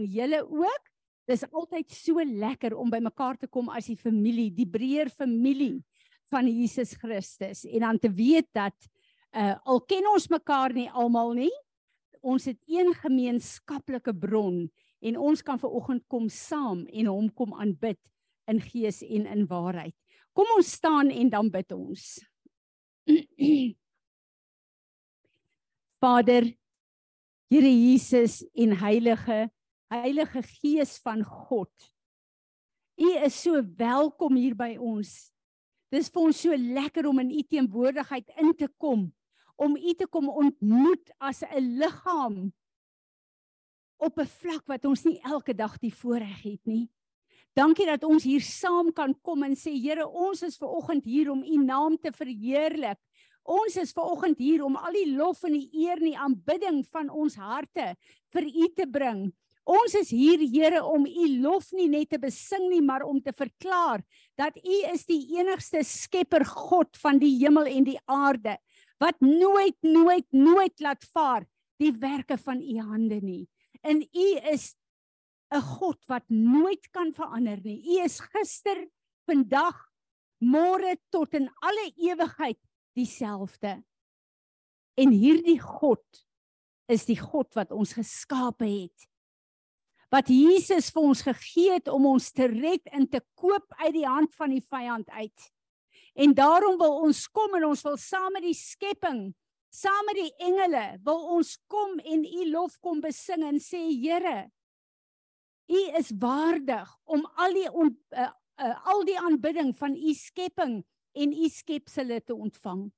van julle ook. Dis altyd so lekker om by mekaar te kom as die familie, die breër familie van Jesus Christus en dan te weet dat uh al ken ons mekaar nie almal nie, ons het een gemeenskaplike bron en ons kan ver oggend kom saam en hom kom aanbid in gees en in waarheid. Kom ons staan en dan bid ons. Vader Here Jesus en Heilige Heilige Gees van God. U is so welkom hier by ons. Dis vir ons so lekker om in u teenwoordigheid in te kom, om u te kom ontmoet as 'n liggaam op 'n vlak wat ons nie elke dag die voorreg het nie. Dankie dat ons hier saam kan kom en sê Here, ons is ver oggend hier om u naam te verheerlik. Ons is ver oggend hier om al die lof en die eer en die aanbidding van ons harte vir u te bring. Ons is hier Here om u lof nie net te besing nie, maar om te verklaar dat u is die enigste skepper God van die hemel en die aarde wat nooit nooit nooit laat vaar die werke van u hande nie. En u is 'n God wat nooit kan verander nie. U is gister, vandag, môre tot in alle ewigheid dieselfde. En hierdie God is die God wat ons geskape het wat Jesus vir ons gegee het om ons te red en te koop uit die hand van die vyand uit. En daarom wil ons kom en ons wil saam met die skepping, saam met die engele, wil ons kom en u lof kom besing en sê Here, u is waardig om al die on, uh, uh, al die aanbidding van u skepping en u skepsele te ontvang.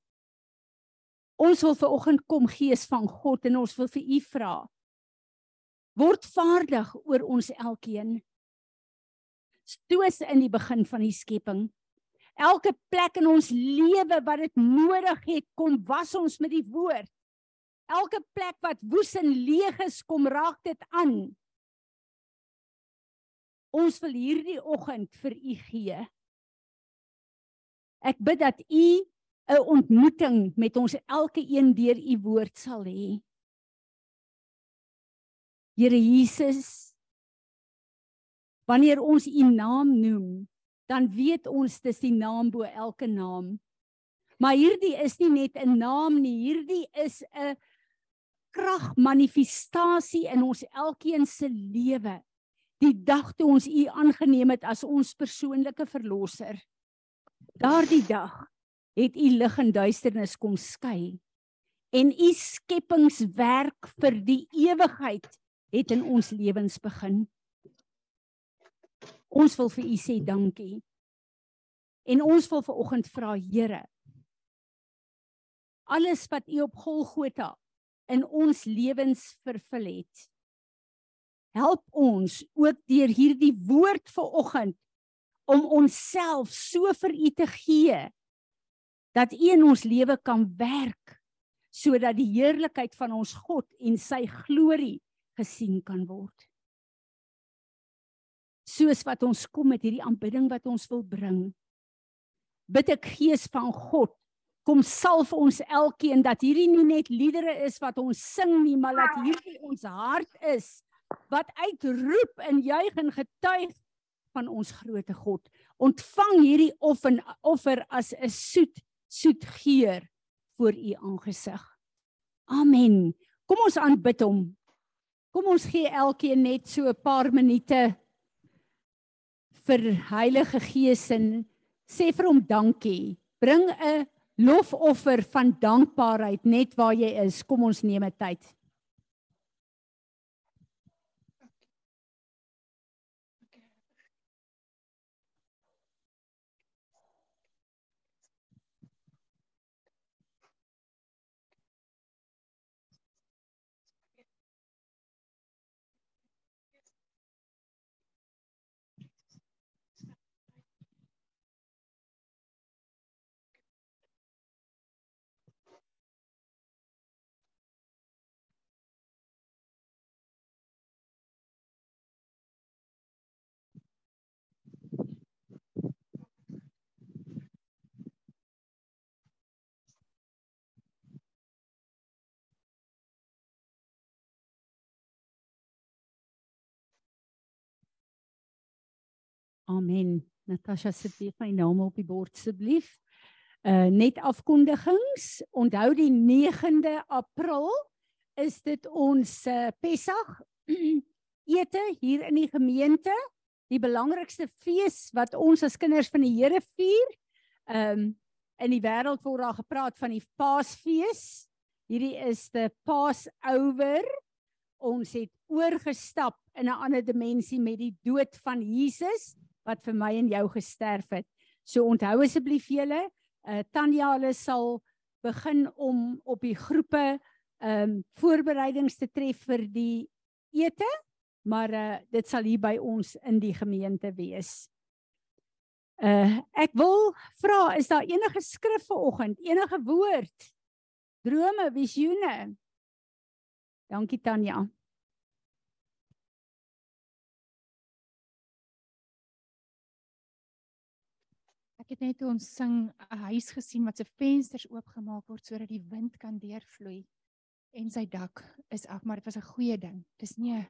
Ons wil ver oggend kom gees van God en ons wil vir u vra word vaardig oor ons elkeen. Stoos in die begin van die skepping. Elke plek in ons lewe wat dit nodig het, kom was ons met die woord. Elke plek wat woes en leeg is, kom raak dit aan. Ons wil hierdie oggend vir u gee. Ek bid dat u 'n ontmoeting met ons elke een deur u woord sal hê. Here Jesus wanneer ons u naam noem dan weet ons dis die naam bo elke naam. Maar hierdie is nie net 'n naam nie hierdie is 'n kragmanifestasie in ons elkeen se lewe. Die dag toe ons u aangeneem het as ons persoonlike verlosser daardie dag het u lig en duisternis kom skei en u skepingswerk vir die ewigheid het in ons lewens begin. Ons wil vir u sê dankie. En ons wil ver oggend vra Here alles wat u op Golgotha in ons lewens vervul het. Help ons ook deur hierdie woord ver oggend om onsself so vir u te gee dat u in ons lewe kan werk sodat die heerlikheid van ons God en sy glorie gesien kan word. Soos wat ons kom met hierdie aanbidding wat ons wil bring. Bid ek Gees van God, kom salf ons elkeen dat hierdie nie net liedere is wat ons sing nie, maar dat hierdie ons hart is wat uitroep en juig en getuig van ons groote God. Ontvang hierdie offer offer as 'n soet soet geur voor u aangesig. Amen. Kom ons aanbid hom. Kom ons gee elkeen net so 'n paar minute vir Heilige Gees en sê vir hom dankie. Bring 'n lofoffer van dankbaarheid net waar jy is. Kom ons neem 'n tyd. Amen. Natasha sit weer my naam op die bord asseblief. Uh net afkondigings. Onthou die 9de April is dit ons uh, Pessach ete hier in die gemeente. Die belangrikste fees wat ons as kinders van die Here vier. Um in die wêreld word daar gepraat van die Paasfees. Hierdie is die Passover. Ons het oorgestap in 'n ander dimensie met die dood van Jesus wat vir my en jou gesterf het. So onthou asseblief julle, uh, Tanya hulle sal begin om op die groepe ehm um, voorbereidings te tref vir die ete, maar uh, dit sal hier by ons in die gemeente wees. Uh ek wil vra, is daar enige skrif vanoggend, enige woord? Drome, visioene? Dankie Tanya. Het net toe ons sing 'n huis gesien wat se vensters oopgemaak word sodat die wind kan deurvloei en sy dak is af, maar dit was 'n goeie ding. Dis nie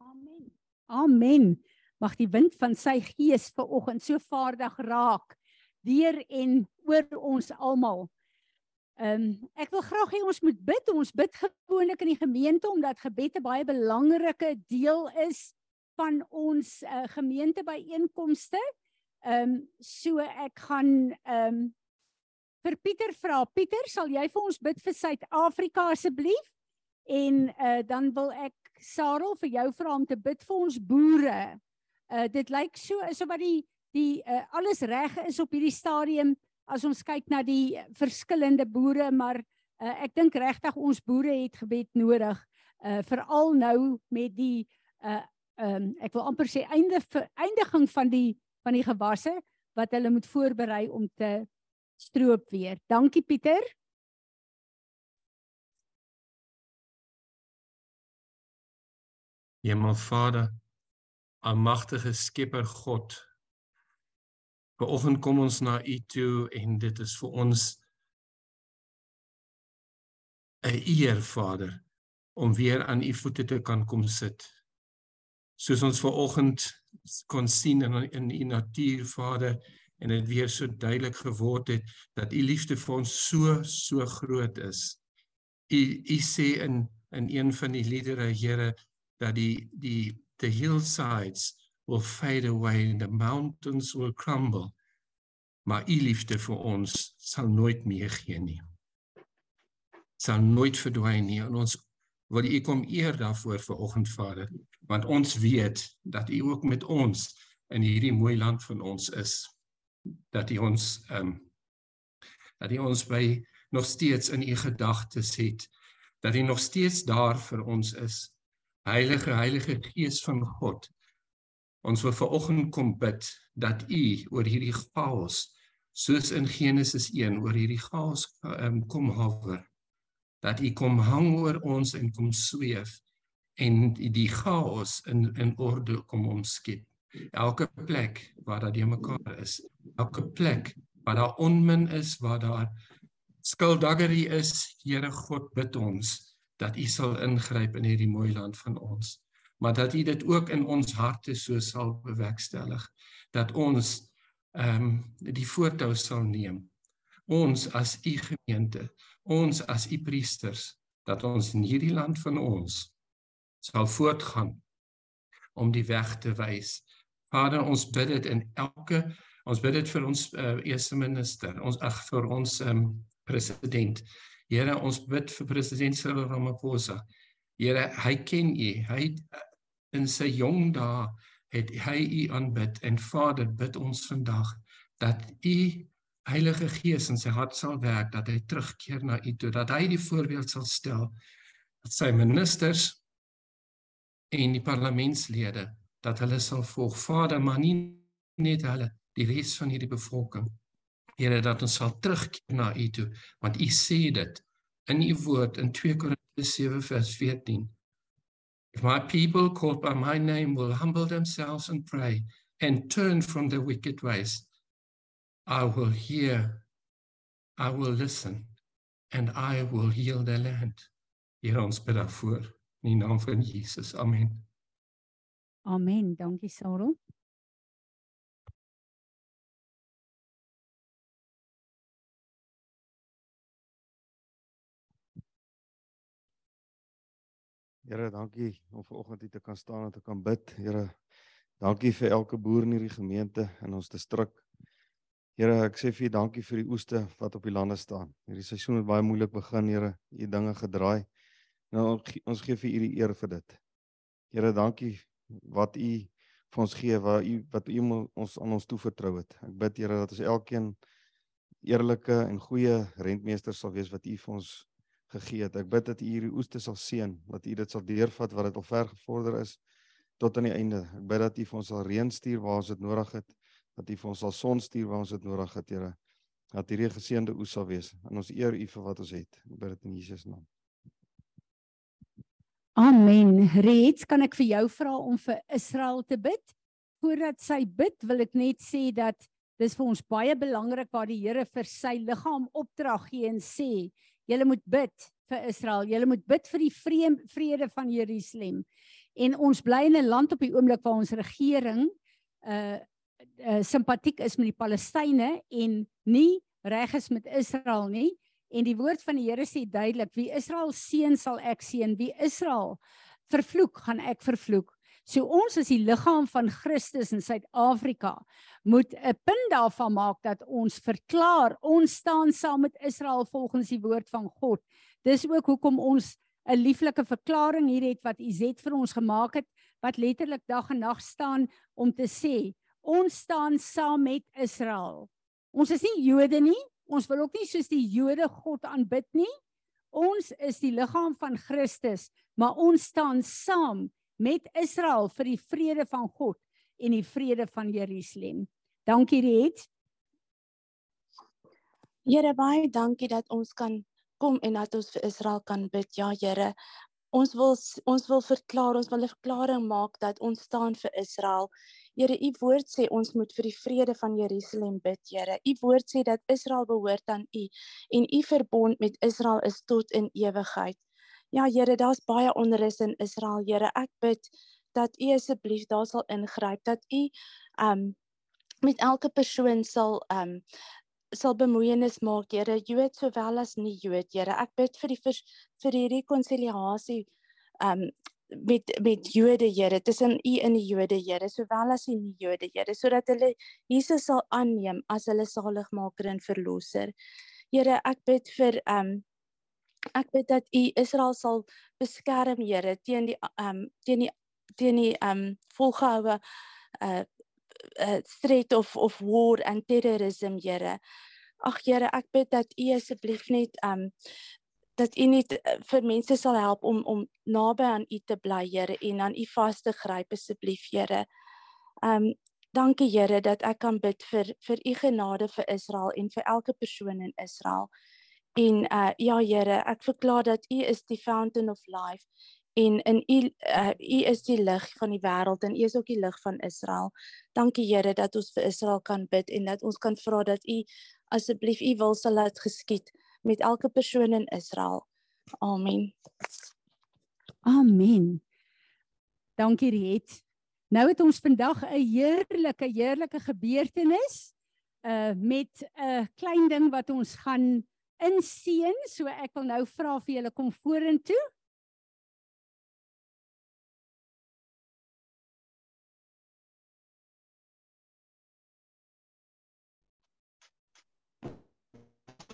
Amen. Amen. Mag die wind van sy gees ver oggend so vaardig raak deur en oor ons almal. Ehm um, ek wil graag hê ons moet bid. Ons bid gewoonlik in die gemeente omdat gebed 'n baie belangrike deel is van ons uh, gemeentebyeenkomste. Ehm um, so ek gaan ehm um, vir Pieter vra. Pieter, sal jy vir ons bid vir Suid-Afrika asseblief? En uh dan wil ek Sarel vir jou vra om te bid vir ons boere. Uh dit lyk so asof wat die die uh, alles reg is op hierdie stadium as ons kyk na die verskillende boere, maar uh, ek dink regtig ons boere het gebed nodig. Uh veral nou met die uh ehm um, ek wil amper sê einde eindiging van die van die gewasse wat hulle moet voorberei om te stroop weer. Dankie Pieter. Hemelvader, almagtige Skepper God. Vanoggend kom ons na U toe en dit is vir ons 'n eer, Vader, om weer aan U voete te kan kom sit. Soos ons vanoggend kon sien in in u natuur Vader en dit weer so duidelik geword het dat u liefde vir ons so so groot is. U u sê in in een van die liedere Here dat die die the hillsides will fade away and the mountains will crumble. Maar u liefde vir ons sal nooit meer gee nie. Sal nooit verdwyn nie en ons wil u kom eer daarvoor vir oggend Vader? Want ons weet dat u ook met ons in hierdie mooi land van ons is. Dat u ons ehm um, dat u ons by nog steeds in u gedagtes het. Dat u nog steeds daar vir ons is. Heilige heilige gees van God ons wil ver oggend kom bid dat u oor hierdie chaos soos in Genesis 1 oor hierdie chaos um, kom hover dat u kom hang oor ons en kom sweef en die chaos in in orde kom omskep. Elke plek waar daar die mekaar is, elke plek waar daar onmin is, waar daar skuldiggery is, Here God bid ons dat U sal ingryp in hierdie mooi land van ons. Maar dat U dit ook in ons harte so sal bewerkstellig dat ons ehm um, die voortou sal neem. Ons as U gemeente, ons as u priesters dat ons in hierdie land van ons sal voortgaan om die weg te wys. Vader, ons bid dit in elke ons bid dit vir ons uh, eerste minister, ons ag vir ons um, president. Here, ons bid vir president Cyril Ramaphosa. Here, hy ken u. Hy in sy jong dae het hy u aanbid en Vader, bid ons vandag dat u Heilige Gees in sy hart sal werk dat hy terugkeer na U toe, dat hy die voorbeeld sal stel dat sy ministers en die parlementslede dat hulle sal volg Vader, maar nie net hulle, die res van hierdie bevolking. Here dat ons sal terugkeer na U toe, want U sê dit in U woord in 2 Korintiërs 7 vers 14. If my people called by my name will humble themselves and pray and turn from their wicked ways, I will hear, I will listen and I will heal their land. Here ons bid daarvoor in die naam van Jesus. Amen. Amen. Dankie Sarah. Here, dankie om vanoggend hier te kan staan en te kan bid. Here, dankie vir elke boer in hierdie gemeente in ons distrik. Here, ek sê vir U dankie vir die oeste wat op die lande staan. Hierdie seisoen het baie moeilik begin, Here. U dinge gedraai. Nou ons gee vir U die eer vir dit. Here, dankie wat U vir ons gee, wat U wat U ons aan ons toevertrou het. Ek bid Here dat ons elkeen eerlike en goeie rentmeesters sal wees wat U vir ons gegee het. Ek bid dat U hierdie oeste sal seën, dat U dit sal deurvat wat dit al ver gevorder is tot aan die einde. Ek bid dat U vir ons sal reën stuur waar ons dit nodig het, dat U vir ons sal son stuur waar ons dit nodig het, Here. Dat hierdie geseënde oes sal wees. En ons eer U vir wat ons het. Ek bid dit in Jesus naam. Amen. Reeds kan ek vir jou vra om vir Israel te bid. Voordat sy bid, wil ek net sê dat dis vir ons baie belangrik waar die Here vir sy liggaam opdrag gee en sê, julle moet bid vir Israel. Julle moet bid vir die vrede, van Jerusalem. En ons bly in 'n land op die oomblik waar ons regering uh uh simpatiek is met die Palestynë en nie reg is met Israel nie. En die woord van die Here sê duidelik: wie Israel seën sal ek seën, wie Israel vervloek gaan ek vervloek. So ons is die liggaam van Christus in Suid-Afrika moet 'n punt daarvan maak dat ons verklaar ons staan saam met Israel volgens die woord van God. Dis ook hoekom ons 'n lieflike verklaring hier het wat Izet vir ons gemaak het wat letterlik dag en nag staan om te sê ons staan saam met Israel. Ons is nie Jode nie. Ons wil ook nie soos die Jode God aanbid nie. Ons is die liggaam van Christus, maar ons staan saam met Israel vir die vrede van God en die vrede van Jerusalem. Dankie Riet. Here baie dankie dat ons kan kom en dat ons vir Israel kan bid. Ja Here, ons wil ons wil verklaar, ons wil 'n verklaring maak dat ons staan vir Israel. Here, u woord sê ons moet vir die vrede van Jerusalem bid, Here. U woord sê dat Israel behoort aan u en u verbond met Israel is tot in ewigheid. Ja Here, daar's baie onrus in Israel, Here. Ek bid dat U asseblief daar sal ingryp, dat U um met elke persoon sal um sal bemoeienis maak, Here, Jood sowel as nie Jood, Here. Ek bid vir die vir, vir die rekonsiliasie um met met Jode, Here, tussen U en die Jode, Here, sowel as die nie Jode, Here, sodat hulle Jesus sal aanneem as hulle saligmaker en verlosser. Here, ek bid vir um ek bid dat u Israel sal beskerm Here teen die um teen die teen die um volgehoue uh uh threat of of war and terrorism Here. Ag Here, ek bid dat u asseblief net um dat u net uh, vir mense sal help om om naby aan u te bly Here en aan u vas te gryp asseblief Here. Um dankie Here dat ek kan bid vir vir u genade vir Israel en vir elke persoon in Israel. En uh ja Here, ek verklaar dat U is die fountain of life en in U uh U is die lig van die wêreld en U is ook die lig van Israel. Dankie Here dat ons vir Israel kan bid en dat ons kan vra dat U asseblief U wil sal laat geskied met elke persoon in Israel. Amen. Amen. Dankie Riet. Nou het ons vandag 'n heerlike heerlike gebeurtenis uh met 'n klein ding wat ons gaan inseën. So ek wil nou vra vir julle kom vorentoe.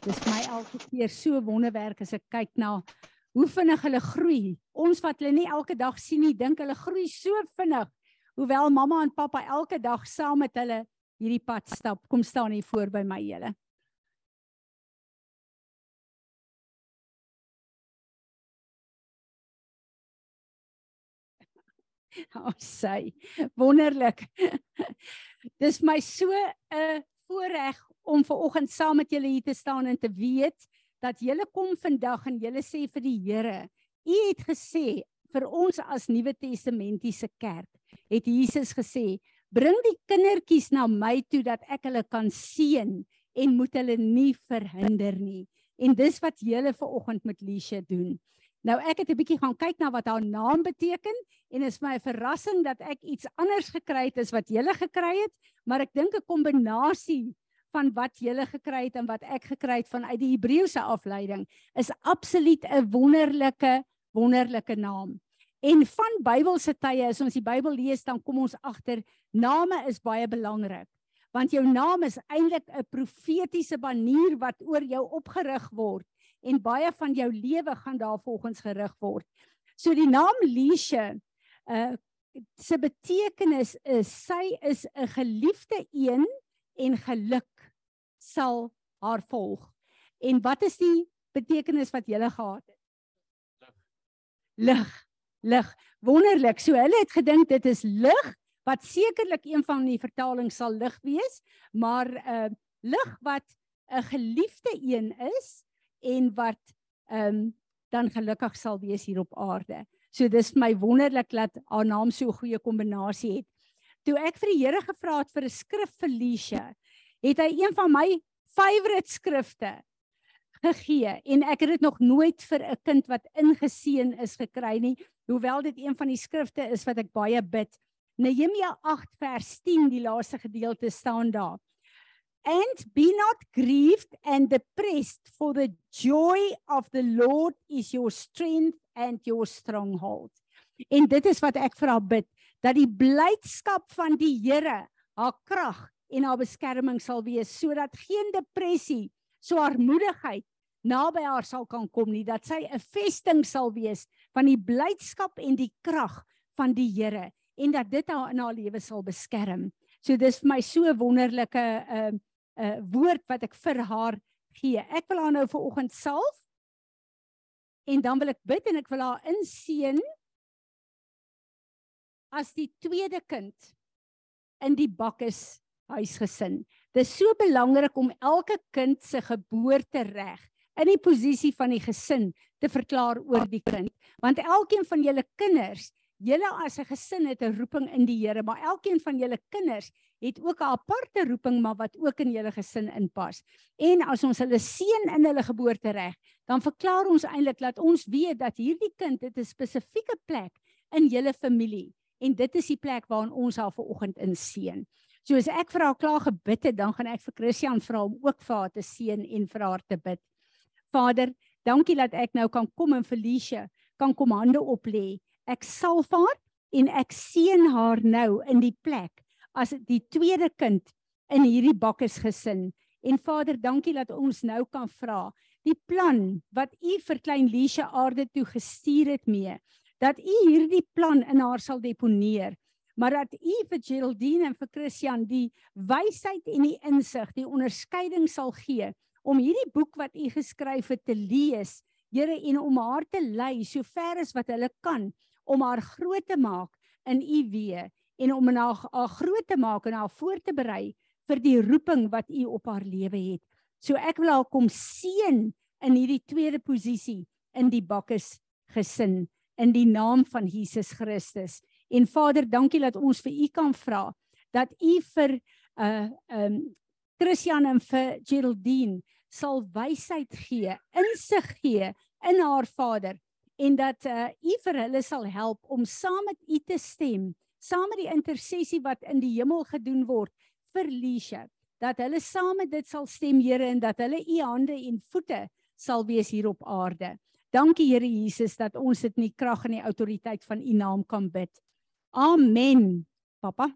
Dis my elke keer so wonderwerk as ek kyk na hoe vinnig hulle groei. Ons wat hulle nie elke dag sien nie, dink hulle groei so vinnig. Hoewel mamma en pappa elke dag saam met hulle hierdie pad stap. Kom staan hier voor by my julle. Oh, sy. Wonderlik. Dis my so 'n voorreg om ver oggend saam met julle hier te staan en te weet dat julle kom vandag en julle sê vir die Here, U het gesê vir ons as Nuwe Testamentiese kerk, het Jesus gesê, bring die kindertjies na my toe dat ek hulle kan seën en moet hulle nie verhinder nie. En dis wat julle ver oggend met Lisha doen. Nou ek het 'n bietjie gaan kyk na wat haar naam beteken en is my 'n verrassing dat ek iets anders gekry het as wat julle gekry het, maar ek dink 'n kombinasie van wat julle gekry het en wat ek gekry het vanuit die Hebreëse afleiding is absoluut 'n wonderlike wonderlike naam. En van Bybelse tye as ons die Bybel lees, dan kom ons agter name is baie belangrik. Want jou naam is eintlik 'n profetiese banier wat oor jou opgerig word en baie van jou lewe gaan daarvolgens gerig word. So die naam Lisha uh se betekenis is sy is 'n geliefde een en geluk sal haar volg. En wat is die betekenis wat jy gehad het? Lig. Lig. Wonderlik. So hulle het gedink dit is lig wat sekerlik een van die vertalings sal lig wees, maar 'n uh, lig wat 'n geliefde een is en wat ehm um, dan gelukkig sal wees hier op aarde. So dis my wonderlik dat haar naam so 'n goeie kombinasie het. Toe ek vir die Here gevra het vir 'n skrif vir Lisha, het hy een van my favourite skrifte gegee en ek het dit nog nooit vir 'n kind wat ingeseën is gekry nie, hoewel dit een van die skrifte is wat ek baie bid. Nehemia 8 vers 10 die laaste gedeelte staan daar. And be not grieved and depressed for the joy of the Lord is your strength and your stronghold. En dit is wat ek vir haar bid dat die blydskap van die Here haar krag en haar beskerming sal wees sodat geen depressie, so armoedigheid naby haar sal kan kom nie dat sy 'n vesting sal wees van die blydskap en die krag van die Here en dat dit haar in haar lewe sal beskerm. So dis vir my so wonderlike 'n uh, 'n uh, woord wat ek vir haar gee. Ek wil haar nou vir oggend salf en dan wil ek bid en ek wil haar inseën as die tweede kind in die bakkes huisgesin. Dis so belangrik om elke kind se geboortereg in die posisie van die gesin te verklaar oor die kind, want elkeen van julle kinders, julle as 'n gesin het 'n roeping in die Here, maar elkeen van julle kinders het ook 'n aparte roeping maar wat ook in julle gesin inpas. En as ons hulle seën in hulle geboortereg, dan verklaar ons eintlik dat ons weet dat hierdie kind het 'n spesifieke plek in julle familie en dit is die plek waarin ons haar vanoggend inseën. So as ek vir haar klaar gebid het, dan gaan ek vir Christian vra om ook vir haar te seën en vir haar te bid. Vader, dankie dat ek nou kan kom en Felicia kan kom hande op lê. Ek salf haar en ek seën haar nou in die plek as die tweede kind in hierdie bakkes gesin. En Vader, dankie dat ons nou kan vra die plan wat U vir klein Liesha aarde toe gestuur het mee dat U hierdie plan in haar sal deponeer maar dat u vir Geraldine en vir Christian die wysheid en die insig, die onderskeiding sal gee om hierdie boek wat u geskryf het te lees, Here en om haar te lei so ver as wat hulle kan om haar groot te maak in u weë en om haar, haar groot te maak en haar voor te berei vir die roeping wat u op haar lewe het. So ek wil haar kom seën in hierdie tweede posisie in die bakkes gesin in die naam van Jesus Christus. En Vader, dankie dat ons vir U kan vra dat U vir uh um Christian en vir Geraldine sal wysheid gee, insig gee in haar Vader en dat uh U vir hulle sal help om saam met U te stem, saam met die intersessie wat in die hemel gedoen word vir Lisha, dat hulle saam met dit sal stem, Here, en dat hulle U hande en voete sal wees hier op aarde. Dankie Here Jesus dat ons dit in die krag en die autoriteit van U naam kan bid. Amen. Papa.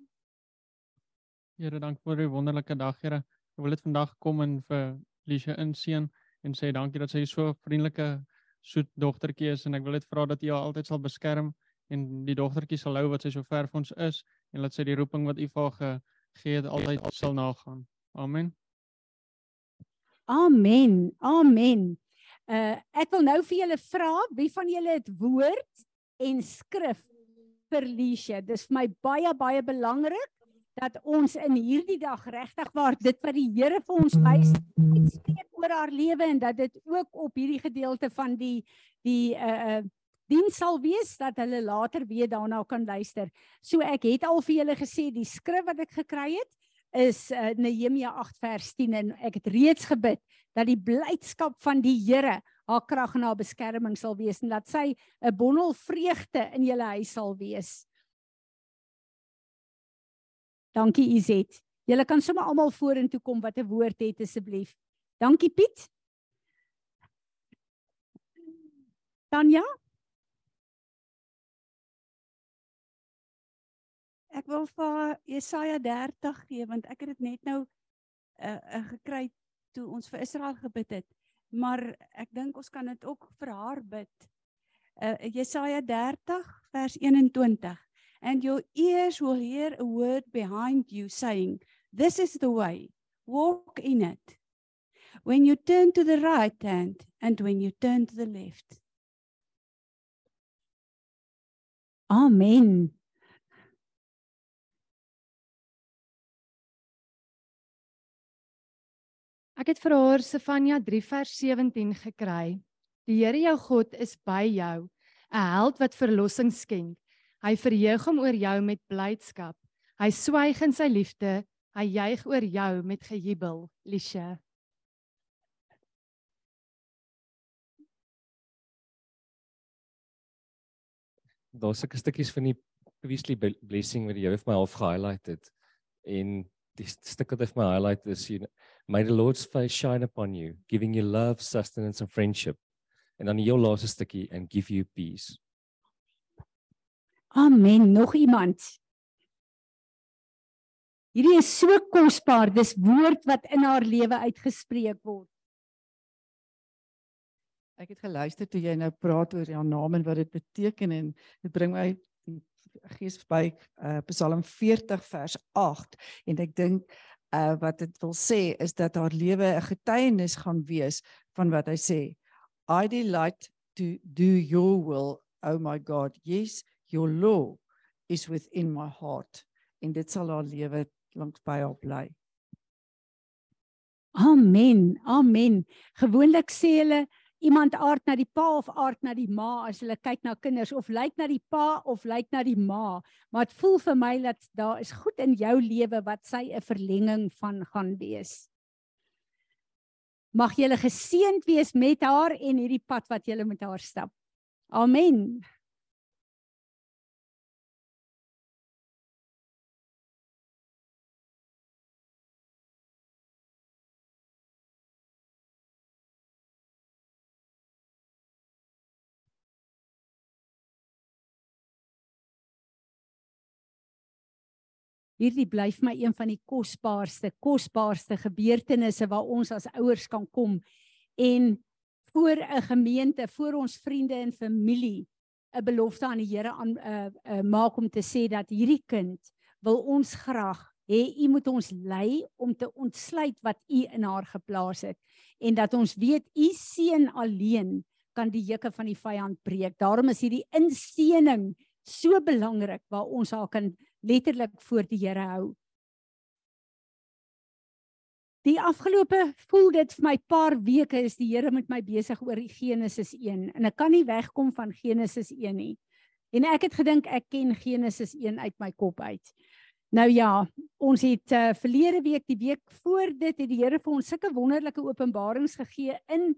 Here, dank vir 'n wonderlike dag, Here. Ek wil dit vandag kom en vir Lisha inseën en sê dankie dat sy so vriendelike soet dogtertjie is en ek wil dit vra dat U haar altyd sal beskerm en die dogtertjie sal hou wat sy so ver van ons is en laat sy die roeping wat U vir haar gegee het altyd sal nagaan. Amen. Amen. Amen. Uh ek wil nou vir julle vra, wie van julle het woord en skrif vir Lisha. Dis vir my baie baie belangrik dat ons in hierdie dag regtig waar dit wat die Here vir ons wys, spreek oor haar lewe en dat dit ook op hierdie gedeelte van die die uh uh diens sal wees dat hulle later weer daarna kan luister. So ek het al vir julle gesê die skrif wat ek gekry het is uh, Nehemia 8 vers 10 en ek het reeds gebid dat die blydskap van die Here haar krag en haar beskerming sal wees en dat sy 'n bondel vreugde in julle huis sal wees. Dankie Izet. Julle kan sommer almal vorentoe kom wat 'n woord het asseblief. Dankie Piet. Tanya Ek wil vir Jesaja 30 gee want ek het dit net nou uh, uh gekry toe ons vir Israel gebid het. Maar ek dink ons kan dit ook vir haar bid. Uh Jesaja 30 vers 21. And your ears will hear a word behind you saying, this is the way. Walk in it. When you turn to the right hand and when you turn to the left. Amen. Ek het vir haar Sefanja 3 vers 17 gekry. Die Here jou God is by jou, 'n held wat verlossing skenk. Hy verheug hom oor jou met blydskap. Hy swyg in sy liefde, hy juig oor jou met gejubel, Lisha. Daar's sulke stukkies van die priestly blessing wat jy vir my half gehighlight het en die stuk wat hy vir my highlight is you know, may the lord's face shine upon you giving you love sustenance and friendship en dan jou laaste stukkie and give you peace Amen. Nog iemand? Hierdie is so kosbaar. Dis woord wat in haar lewe uitgespreek word. Ek het geluister toe jy nou praat oor jou naam en wat dit beteken en dit bring my die gees by uh, Psalm 40 vers 8 en ek dink uh, wat dit wil sê is dat haar lewe 'n getuienis gaan wees van wat hy sê I delight to do your will oh my god yes your law is within my heart en dit sal haar lewe lank by haar bly Amen. Amen. Gewoonlik sê hulle iemand aard na die pa of aard na die ma as hulle kyk na kinders of lyk na die pa of lyk na die ma. Maar dit voel vir my dat daar is goed in jou lewe wat sy 'n verlenging van gaan wees. Mag jy geseënd wees met haar en hierdie pad wat jy met haar stap. Amen. Hierdie bly vir my een van die kosbaarste kosbaarste gebeurtenisse waar ons as ouers kan kom en voor 'n gemeente, voor ons vriende en familie 'n belofte aan die Here aan uh, uh, maak om te sê dat hierdie kind wil ons graag hê u moet ons lei om te ontsluit wat u in haar geplaas het en dat ons weet u seun alleen kan die juke van die vyand breek. Daarom is hierdie inseëning so belangrik waar ons haar kan letterlik voor die Here hou. Die afgelope voel dit vir my paar weke is die Here met my besig oor Genesis 1 en ek kan nie wegkom van Genesis 1 nie. En ek het gedink ek ken Genesis 1 uit my kop uit. Nou ja, ons het uh, verlede week die week voor dit het die Here vir ons sulke wonderlike openbarings gegee in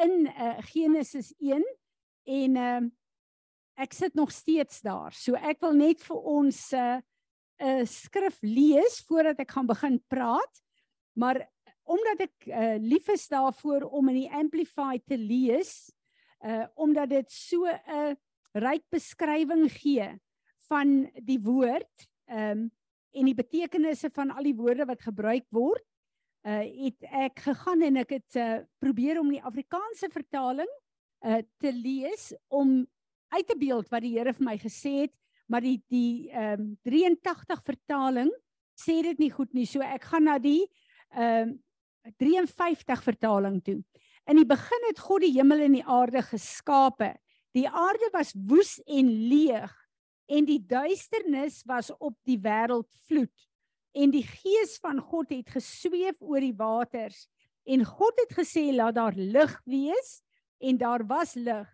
in uh, Genesis 1 en uh, ek sit nog steeds daar. So ek wil net vir ons 'n uh, skrif lees voordat ek gaan begin praat. Maar omdat ek uh, lief is daarvoor om in die amplified te lees, uh omdat dit so 'n ryk beskrywing gee van die woord, ehm um, en die betekenisse van al die woorde wat gebruik word, uh het ek gegaan en ek het uh, probeer om die Afrikaanse vertaling uh te lees om uit te beeld wat die Here vir my gesê het maar die die ehm um, 83 vertaling sê dit nie goed nie. So ek gaan na die ehm um, 53 vertaling toe. In die begin het God die hemel en die aarde geskape. Die aarde was woes en leeg en die duisternis was op die wêreld vloed. En die gees van God het gesweef oor die waters en God het gesê laat daar lig wees en daar was lig.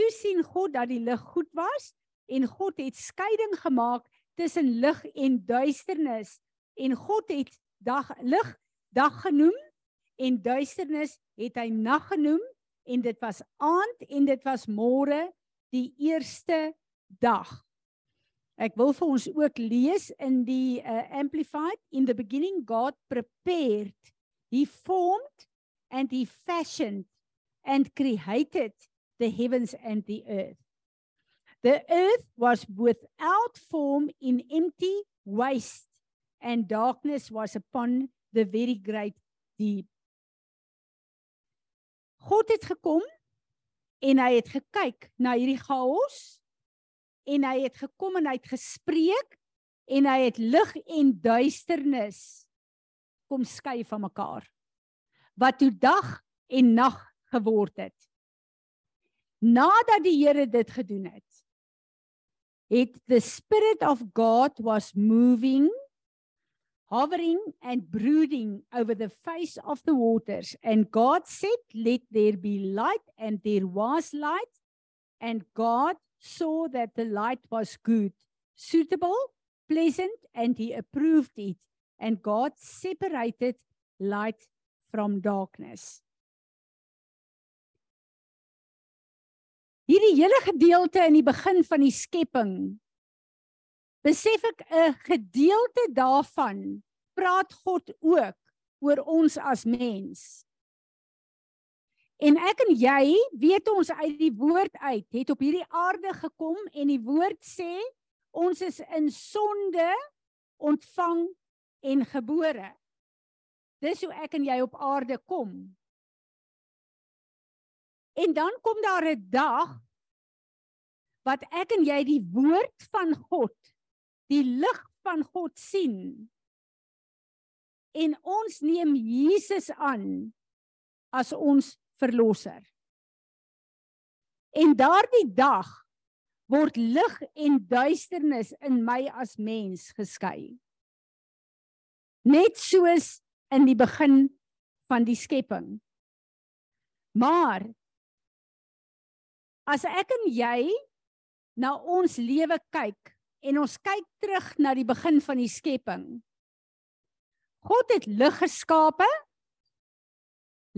Toe sien God dat die lig goed was en God het skeiding gemaak tussen lig en duisternis. En God het dag lig dag genoem en duisternis het hy nag genoem en dit was aand en dit was môre die eerste dag. Ek wil vir ons ook lees in die uh, amplified in the beginning God prepared he formed and he fashioned and created the heavens and the earth The earth was without form in empty waste, and darkness was upon the very great deep. God het gekom en hy het gekyk na hierdie chaos en hy het gekom en hy het gespreek en hy het lig en duisternis kom skei van mekaar wat toe dag en nag geword het nadat die Here dit gedoen het het the spirit of god was moving hovering and brooding over the face of the waters. And God said, Let there be light, and there was light. And God saw that the light was good, suitable, pleasant, and he approved it. And God separated light from darkness. Hierdie hele gedeelte in die begin van die skepping besef ek 'n gedeelte daarvan praat God ook oor ons as mens. En ek en jy weet ons uit die woord uit het op hierdie aarde gekom en die woord sê ons is in sonde ontvang en gebore. Dis hoe ek en jy op aarde kom. En dan kom daar 'n dag wat ek en jy die woord van God die lig van God sien en ons neem Jesus aan as ons verlosser. En daardie dag word lig en duisternis in my as mens geskei. Net soos in die begin van die skepping. Maar as ek en jy na ons lewe kyk en ons kyk terug na die begin van die skepping. God het lig geskape,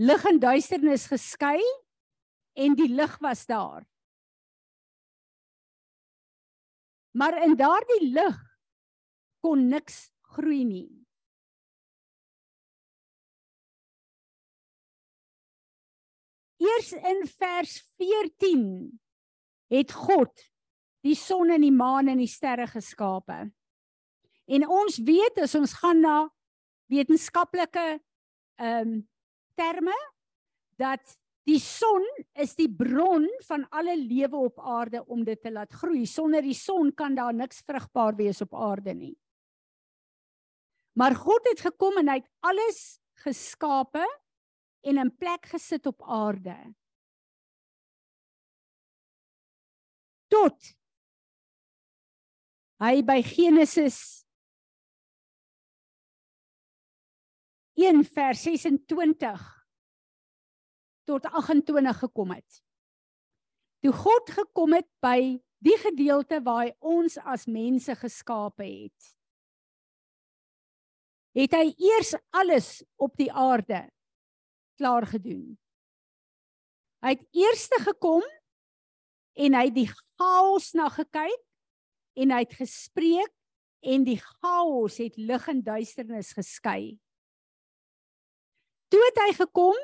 lig en duisternis geskei en die lig was daar. Maar in daardie lig kon niks groei nie. Eers in vers 14 het God die son en die maan en die sterre geskape. En ons weet as ons gaan na wetenskaplike ehm um, terme dat die son is die bron van alle lewe op aarde om dit te laat groei. Sonder die son kan daar niks vrugbaar wees op aarde nie. Maar God het gekom en hy het alles geskape en in plek gesit op aarde. Tot hy by Genesis 1 vers 26 tot 28 gekom het. Toe God gekom het by die gedeelte waar hy ons as mense geskape het. Het hy eers alles op die aarde klaar gedoen. Hy het eers gekom en hy het die chaos na gekyk en hy het gespreek en die chaos het lig en duisternis geskei. Toe het hy gekom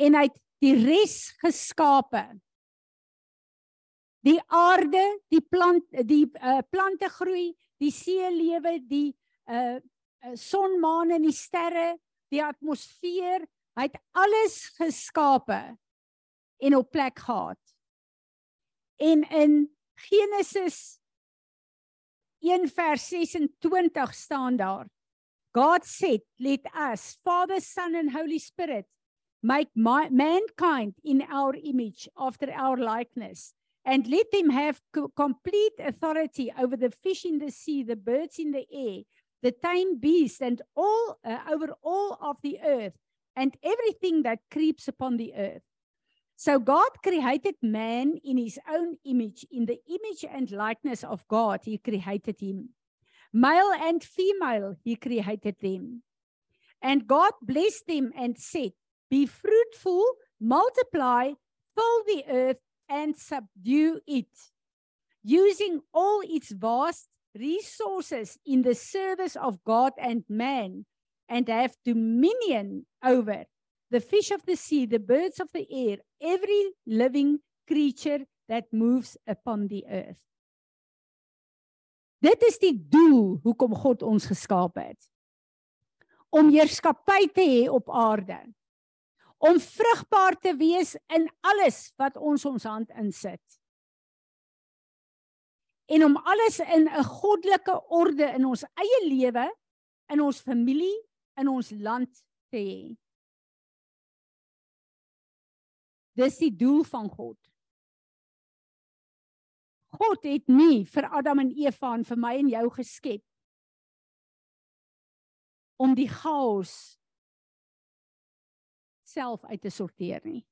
en hy het die res geskape. Die aarde, die plant die uh, plante groei, die see lewe, die uh son, maan en die sterre, die atmosfeer, hy het alles geskape en op plek gehad. En in Genesis 1 vers 26 staan daar. God said, "Let us, Father, Son and Holy Spirit, make my, mankind in our image after our likeness, and let them have co complete authority over the fish in the sea, the birds in the air, the tame beasts and all uh, over all of the earth, and everything that creeps upon the earth." So God created man in his own image. In the image and likeness of God, he created him. Male and female, he created them. And God blessed them and said, Be fruitful, multiply, fill the earth, and subdue it, using all its vast resources in the service of God and man, and have dominion over the fish of the sea, the birds of the air, every living creature that moves upon the earth. Dit is die doel hoekom God ons geskaap het. Om heerskappy te hê op aarde. Om vrugbaar te wees in alles wat ons ons hand insit. En om alles in 'n goddelike orde in ons eie lewe, in ons familie, in ons land te hê. Dis die doel van God. God het nie vir Adam en Eva en vir my en jou geskep om die chaos self uit te sorteer nie.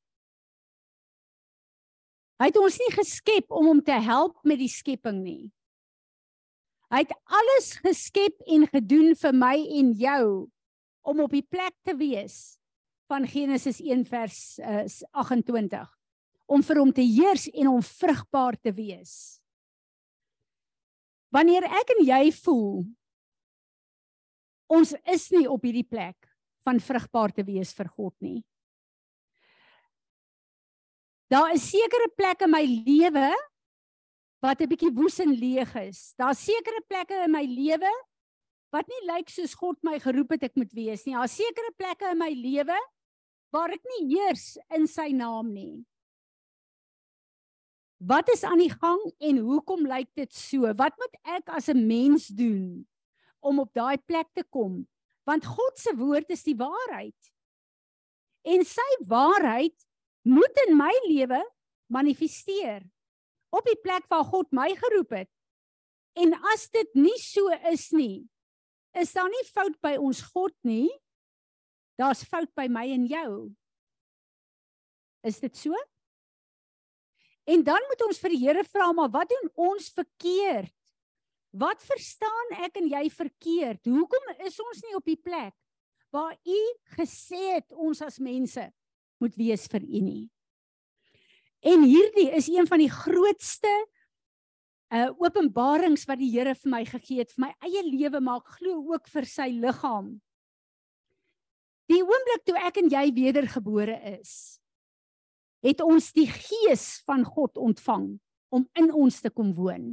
Hy het ons nie geskep om hom te help met die skepping nie. Hy het alles geskep en gedoen vir my en jou om op die plek te wees van Genesis 1 vers uh, 28 om vir hom te heers en om vrugbaar te wees. Wanneer ek en jy voel ons is nie op hierdie plek van vrugbaar te wees vir God nie. Daar is sekere plekke in my lewe wat 'n bietjie woes en leeg is. Daar's sekere plekke in my lewe wat nie lyk soos God my geroep het ek moet wees nie. Daar's sekere plekke in my lewe waar ek nie heers in sy naam nie. Wat is aan die gang en hoekom lyk dit so? Wat moet ek as 'n mens doen om op daai plek te kom? Want God se woord is die waarheid. En sy waarheid moet in my lewe manifesteer op die plek waar God my geroep het. En as dit nie so is nie, is daar nie fout by ons God nie. Daar's fout by my en jou. Is dit so? En dan moet ons vir die Here vra maar wat doen ons verkeerd? Wat verstaan ek en jy verkeerd? Hoekom is ons nie op die plek waar u gesê het ons as mense moet wees vir u nie? En hierdie is een van die grootste uh openbarings wat die Here vir my gegee het vir my eie lewe maar ek glo ook vir sy liggaam. Die oomblik toe ek en jy wedergebore is, het ons die gees van God ontvang om in ons te kom woon.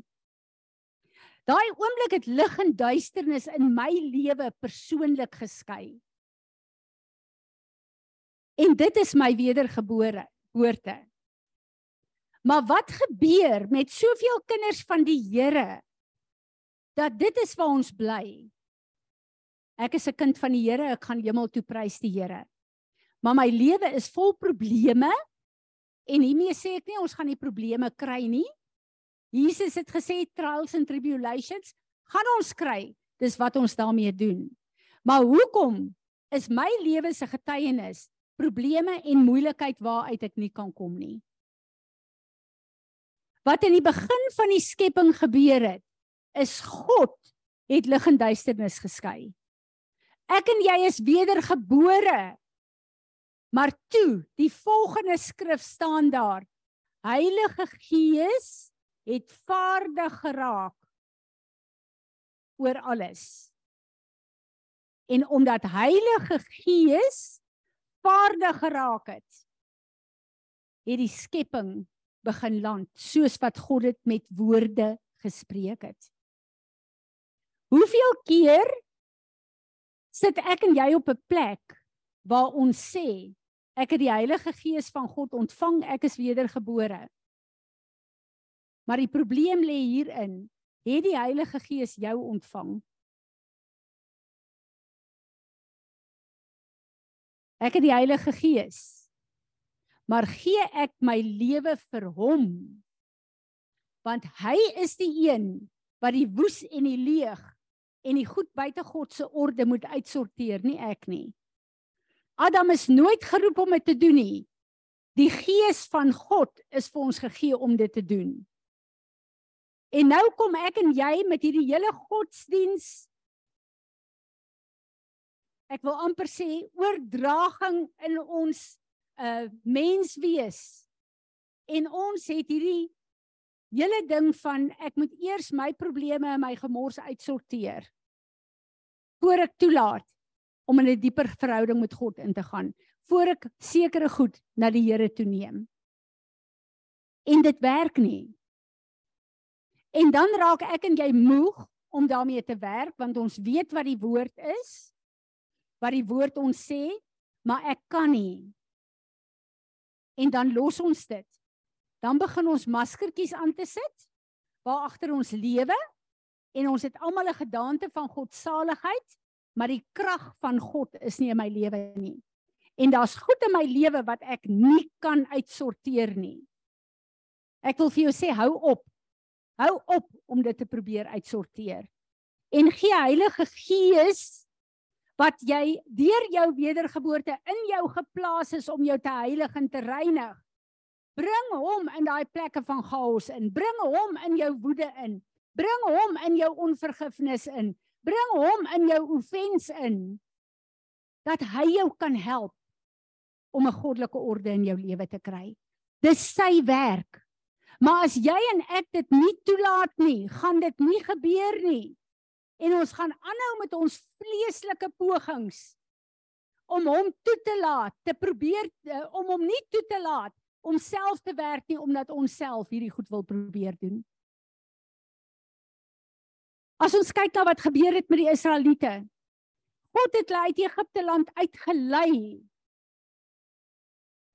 Daai oomblik het lig en duisternis in my lewe persoonlik geskei. En dit is my wedergebore geboorte. Maar wat gebeur met soveel kinders van die Here dat dit is waar ons bly? Ek is 'n kind van die Here, ek gaan hemel toe prys die Here. Maar my lewe is vol probleme En hiermee sê ek nie ons gaan nie probleme kry nie. Jesus het gesê trials and tribulations gaan ons kry. Dis wat ons daarmee doen. Maar hoekom is my lewe se getuienis probleme en moeilikheid waaruit ek nie kan kom nie? Wat in die begin van die skepping gebeur het, is God het lig en duisternis geskei. Ek en jy is wedergebore Maar toe, die volgende skrif staan daar. Heilige Gees het vaardig geraak oor alles. En omdat Heilige Gees vaardig geraak het, het die skepping begin land soos wat God dit met woorde gespreek het. Hoeveel keer sit ek en jy op 'n plek waar ons sê Ek het die Heilige Gees van God ontvang, ek is wedergebore. Maar die probleem lê hierin, het die Heilige Gees jou ontvang? Ek het die Heilige Gees. Maar gee ek my lewe vir hom? Want hy is die een wat die woes en die leeg en die goed buite God se orde moet uitsorteer, nie ek nie. Adam is nooit geroep om dit te doen nie. Die gees van God is vir ons gegee om dit te doen. En nou kom ek en jy met hierdie hele godsdiens ek wil amper sê oordraging in ons uh menswees. En ons het hierdie hele ding van ek moet eers my probleme en my gemors uitsorteer voor ek toelaat om in 'n die dieper verhouding met God in te gaan voor ek sekere goed na die Here toe neem. En dit werk nie. En dan raak ek en jy moeg om daarmee te werk want ons weet wat die woord is. Wat die woord ons sê, maar ek kan nie. En dan los ons dit. Dan begin ons maskertjies aan te sit waar agter ons lewe en ons het almal 'n gedaante van God se saligheid, maar die krag van God is nie in my lewe nie. En daar's goed in my lewe wat ek nie kan uitsorteer nie. Ek wil vir jou sê hou op. Hou op om dit te probeer uitsorteer. En gee Heilige Gees wat jy deur jou wedergeboorte in jou geplaas is om jou te heilig en te reinig. Bring hom in daai plekke van chaos in. Bring hom in jou woede in. Bring hom in jou onvergifnis in. Bring hom in jou offense in. Dat hy jou kan help om 'n goddelike orde in jou lewe te kry. Dis sy werk. Maar as jy en ek dit nie toelaat nie, gaan dit nie gebeur nie. En ons gaan aanhou met ons vleeslike pogings om hom toe te laat, te probeer uh, om hom nie toe te laat om self te werk nie omdat ons self hierdie goed wil probeer doen. As ons kyk na wat gebeur het met die Israeliete. God het hulle uit Egipte land uitgelei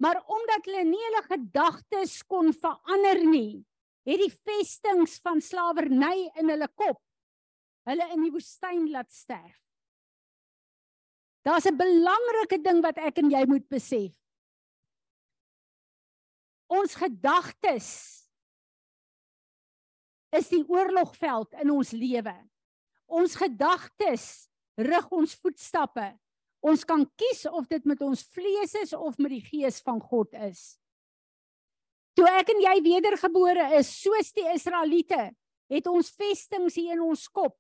Maar omdat hulle nie hulle gedagtes kon verander nie, het die vestings van slawerny in hulle kop hulle in die woestyn laat sterf. Daar's 'n belangrike ding wat ek en jy moet besef. Ons gedagtes is die oorlogveld in ons lewe. Ons gedagtes rig ons voetstappe Ons kan kies of dit met ons vlees is of met die gees van God is. Toe ek en jy wedergebore is, soos die Israeliete, het ons vestings hier in ons kop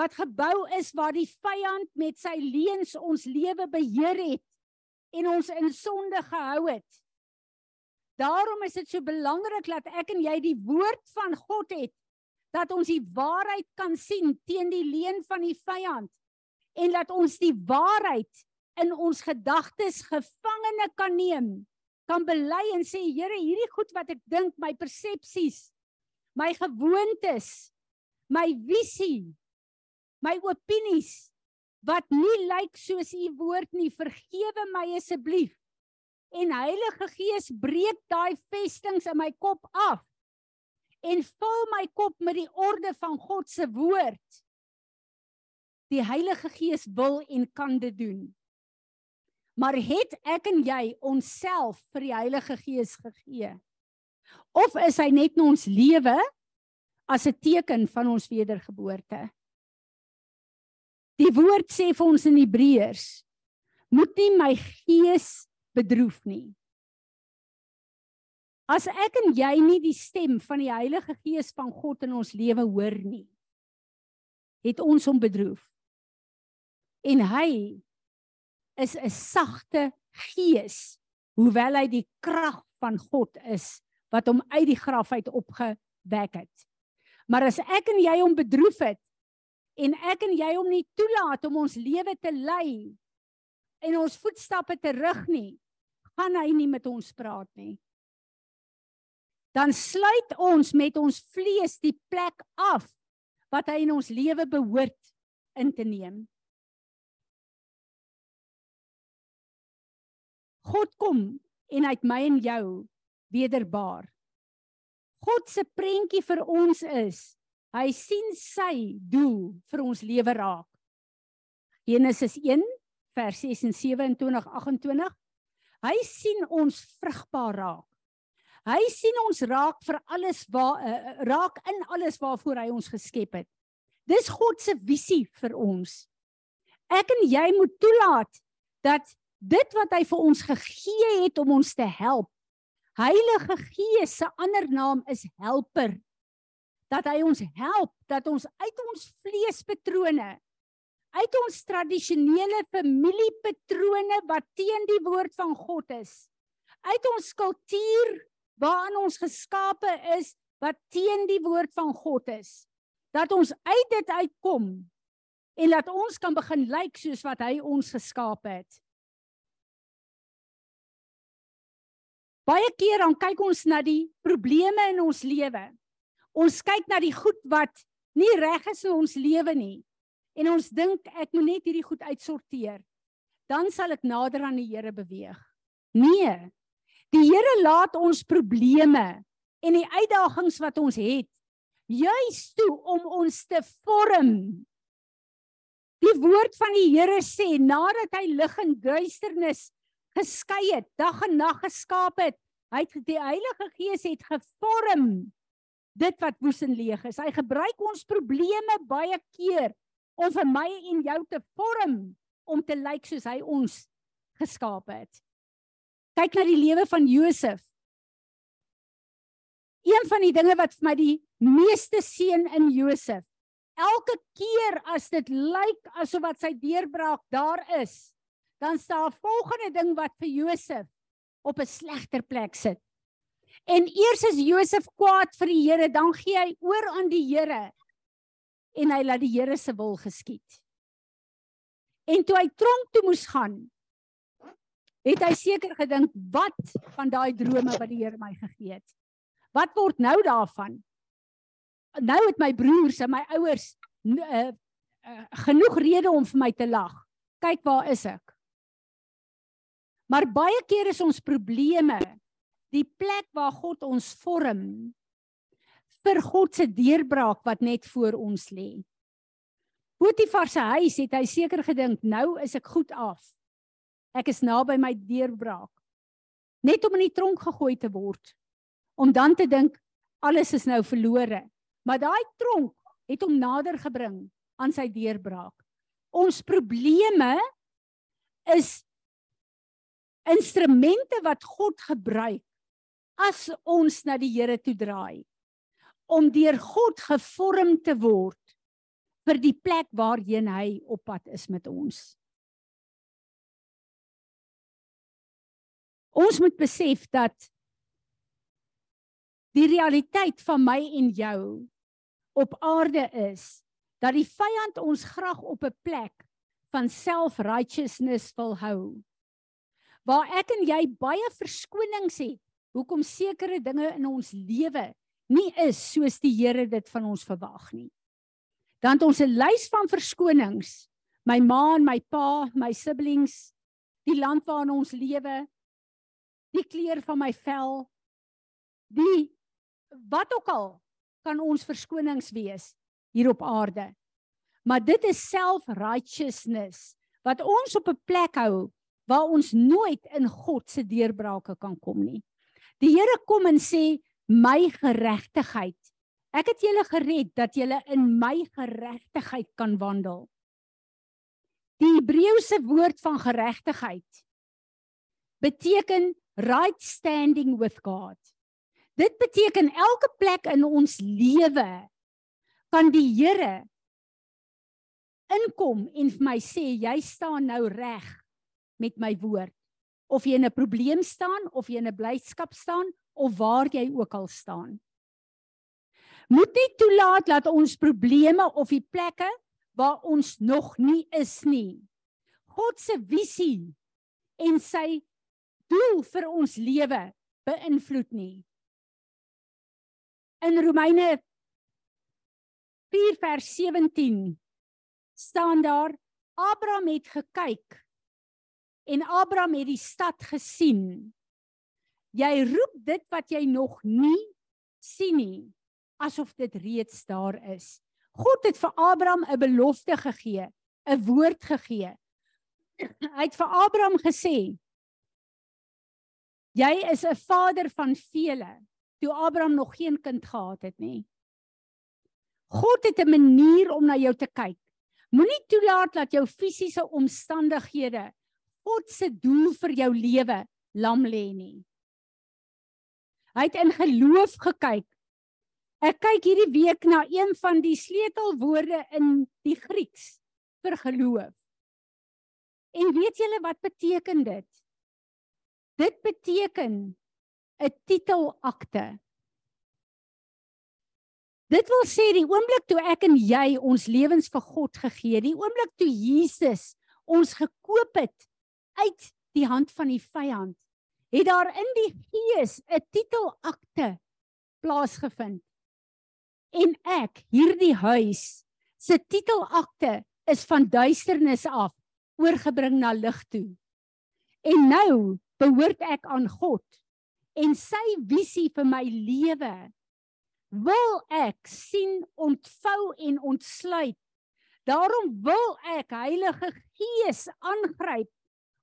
wat gebou is waar die vyand met sy leuns ons lewe beheer het en ons in sonde gehou het. Daarom is dit so belangrik dat ek en jy die woord van God het dat ons die waarheid kan sien teen die leuen van die vyand en laat ons die waarheid in ons gedagtes gevangene kan neem kan bely en sê Here hierdie goed wat ek dink my persepsies my gewoontes my visie my opinies wat nie lyk soos u woord nie vergewe my asseblief en Heilige Gees breek daai vestings in my kop af en vul my kop met die orde van God se woord Die Heilige Gees wil en kan dit doen. Maar het ek en jy onsself vir die Heilige Gees gegee? Of is hy net in ons lewe as 'n teken van ons wedergeboorte? Die woord sê vir ons in Hebreërs: Moet nie my gees bedroef nie. As ek en jy nie die stem van die Heilige Gees van God in ons lewe hoor nie, het ons hom bedroef en hy is 'n sagte gees hoewel hy die krag van God is wat hom uit die graf uit opgewek het. Maar as ek en jy hom bedroef het en ek en jy hom nie toelaat om ons lewe te lei en ons voetstappe te rig nie, gaan hy nie met ons praat nie. Dan sluit ons met ons vlees die plek af wat hy in ons lewe behoort in te neem. God kom en hy het my en jou wederbaar. God se prentjie vir ons is hy sien sy doel vir ons lewe raak. Genesis 1 vers 26 28 Hy sien ons vrugbaar raak. Hy sien ons raak vir alles waar uh, raak in alles waarvoor hy ons geskep het. Dis God se visie vir ons. Ek en jy moet toelaat dat dit wat hy vir ons gegee het om ons te help. Heilige Gees se ander naam is helper. Dat hy ons help dat ons uit ons vleespatrone uit ons tradisionele familiepatrone wat teen die woord van God is. Uit ons kultuur waarin ons geskape is wat teen die woord van God is. Dat ons uit dit uitkom en dat ons kan begin lyk soos wat hy ons geskape het. Baie keer dan kyk ons na die probleme in ons lewe. Ons kyk na die goed wat nie reg is in ons lewe nie. En ons dink ek moet net hierdie goed uitsorteer. Dan sal ek nader aan die Here beweeg. Nee. Die Here laat ons probleme en die uitdagings wat ons het juis toe om ons te vorm. Die woord van die Here sê nadat hy lig en duisternis geskei het, dag en nag geskaap het, hy het die Heilige Gees het gevorm dit wat woes en leeg is. Hy gebruik ons probleme baie keer om vir my en jou te vorm om te lyk soos hy ons geskaap het. Kyk na die lewe van Josef. Een van die dinge wat vir my die meeste seën in Josef. Elke keer as dit lyk asof wat sy deurbraak daar is, dan staan 'n volgende ding wat vir Josef op 'n slegter plek sit. En eers is Josef kwaad vir die Here, dan gee hy oor aan die Here en hy laat die Here se wil geskied. En toe hy tronk toe moes gaan, het hy seker gedink wat van daai drome wat die Here my gegee het. Wat word nou daarvan? Nou het my broers en my ouers uh, uh, genoeg rede om vir my te lag. Kyk waar is ek? Maar baie keer is ons probleme die plek waar God ons vorm vir God se deurbraak wat net voor ons lê. Potifar se huis het hy seker gedink nou is ek goed af. Ek is naby my deurbraak. Net om in die tronk gegooi te word om dan te dink alles is nou verlore. Maar daai tronk het hom nader gebring aan sy deurbraak. Ons probleme is instrumente wat God gebruik as ons na die Here toe draai om deur God gevorm te word vir die plek waarheen hy op pad is met ons. Ons moet besef dat die realiteit van my en jou op aarde is dat die vyand ons graag op 'n plek van self-righteousness wil hou. Waar ek en jy baie verskonings het hoekom sekere dinge in ons lewe nie is soos die Here dit van ons verwag nie. Dan het ons 'n lys van verskonings. My ma en my pa, my siblings, die land waarin ons lewe, die kleur van my vel, die wat ook al kan ons verskonings wees hier op aarde. Maar dit is self-righteousness wat ons op 'n plek hou waar ons nooit in God se deurbrake kan kom nie. Die Here kom en sê my geregtigheid. Ek het julle gered dat julle in my geregtigheid kan wandel. Die Hebreëse woord van geregtigheid beteken right standing with God. Dit beteken elke plek in ons lewe kan die Here inkom en vir my sê jy staan nou reg met my woord. Of jy in 'n probleem staan of jy in 'n blydskap staan of waar jy ook al staan. Moet nie toelaat dat ons probleme of die plekke waar ons nog nie is nie. God se visie en sy doel vir ons lewe beïnvloed nie. In Romeine 4 vers 17 staan daar Abraham het gekyk en Abraham het die stad gesien. Jy roep dit wat jy nog nie sien nie asof dit reeds daar is. God het vir Abraham 'n belofte gegee, 'n woord gegee. Hy het vir Abraham gesê: Jy is 'n vader van vele toe Abraham nog geen kind gehad het nie. God het 'n manier om na jou te kyk. Moenie toelaat dat jou fisiese omstandighede God se doel vir jou lewe lam lê nie. Hy het in geloof gekyk. Ek kyk hierdie week na een van die sleutelwoorde in die Grieks vir geloof. En weet julle wat beteken dit? Dit beteken 'n titelakte. Dit wil sê die oomblik toe ek en jy ons lewens vir God gegee het, die oomblik toe Jesus ons gekoop het uit die hand van die vyand, het daar in die gees 'n titelakte plaasgevind. En ek, hierdie huis, se titelakte is van duisternis af oorgebring na lig toe. En nou behoort ek aan God en sy visie vir my lewe wil ek sien ontvou en ontsluit. Daarom wil ek Heilige Gees aangryp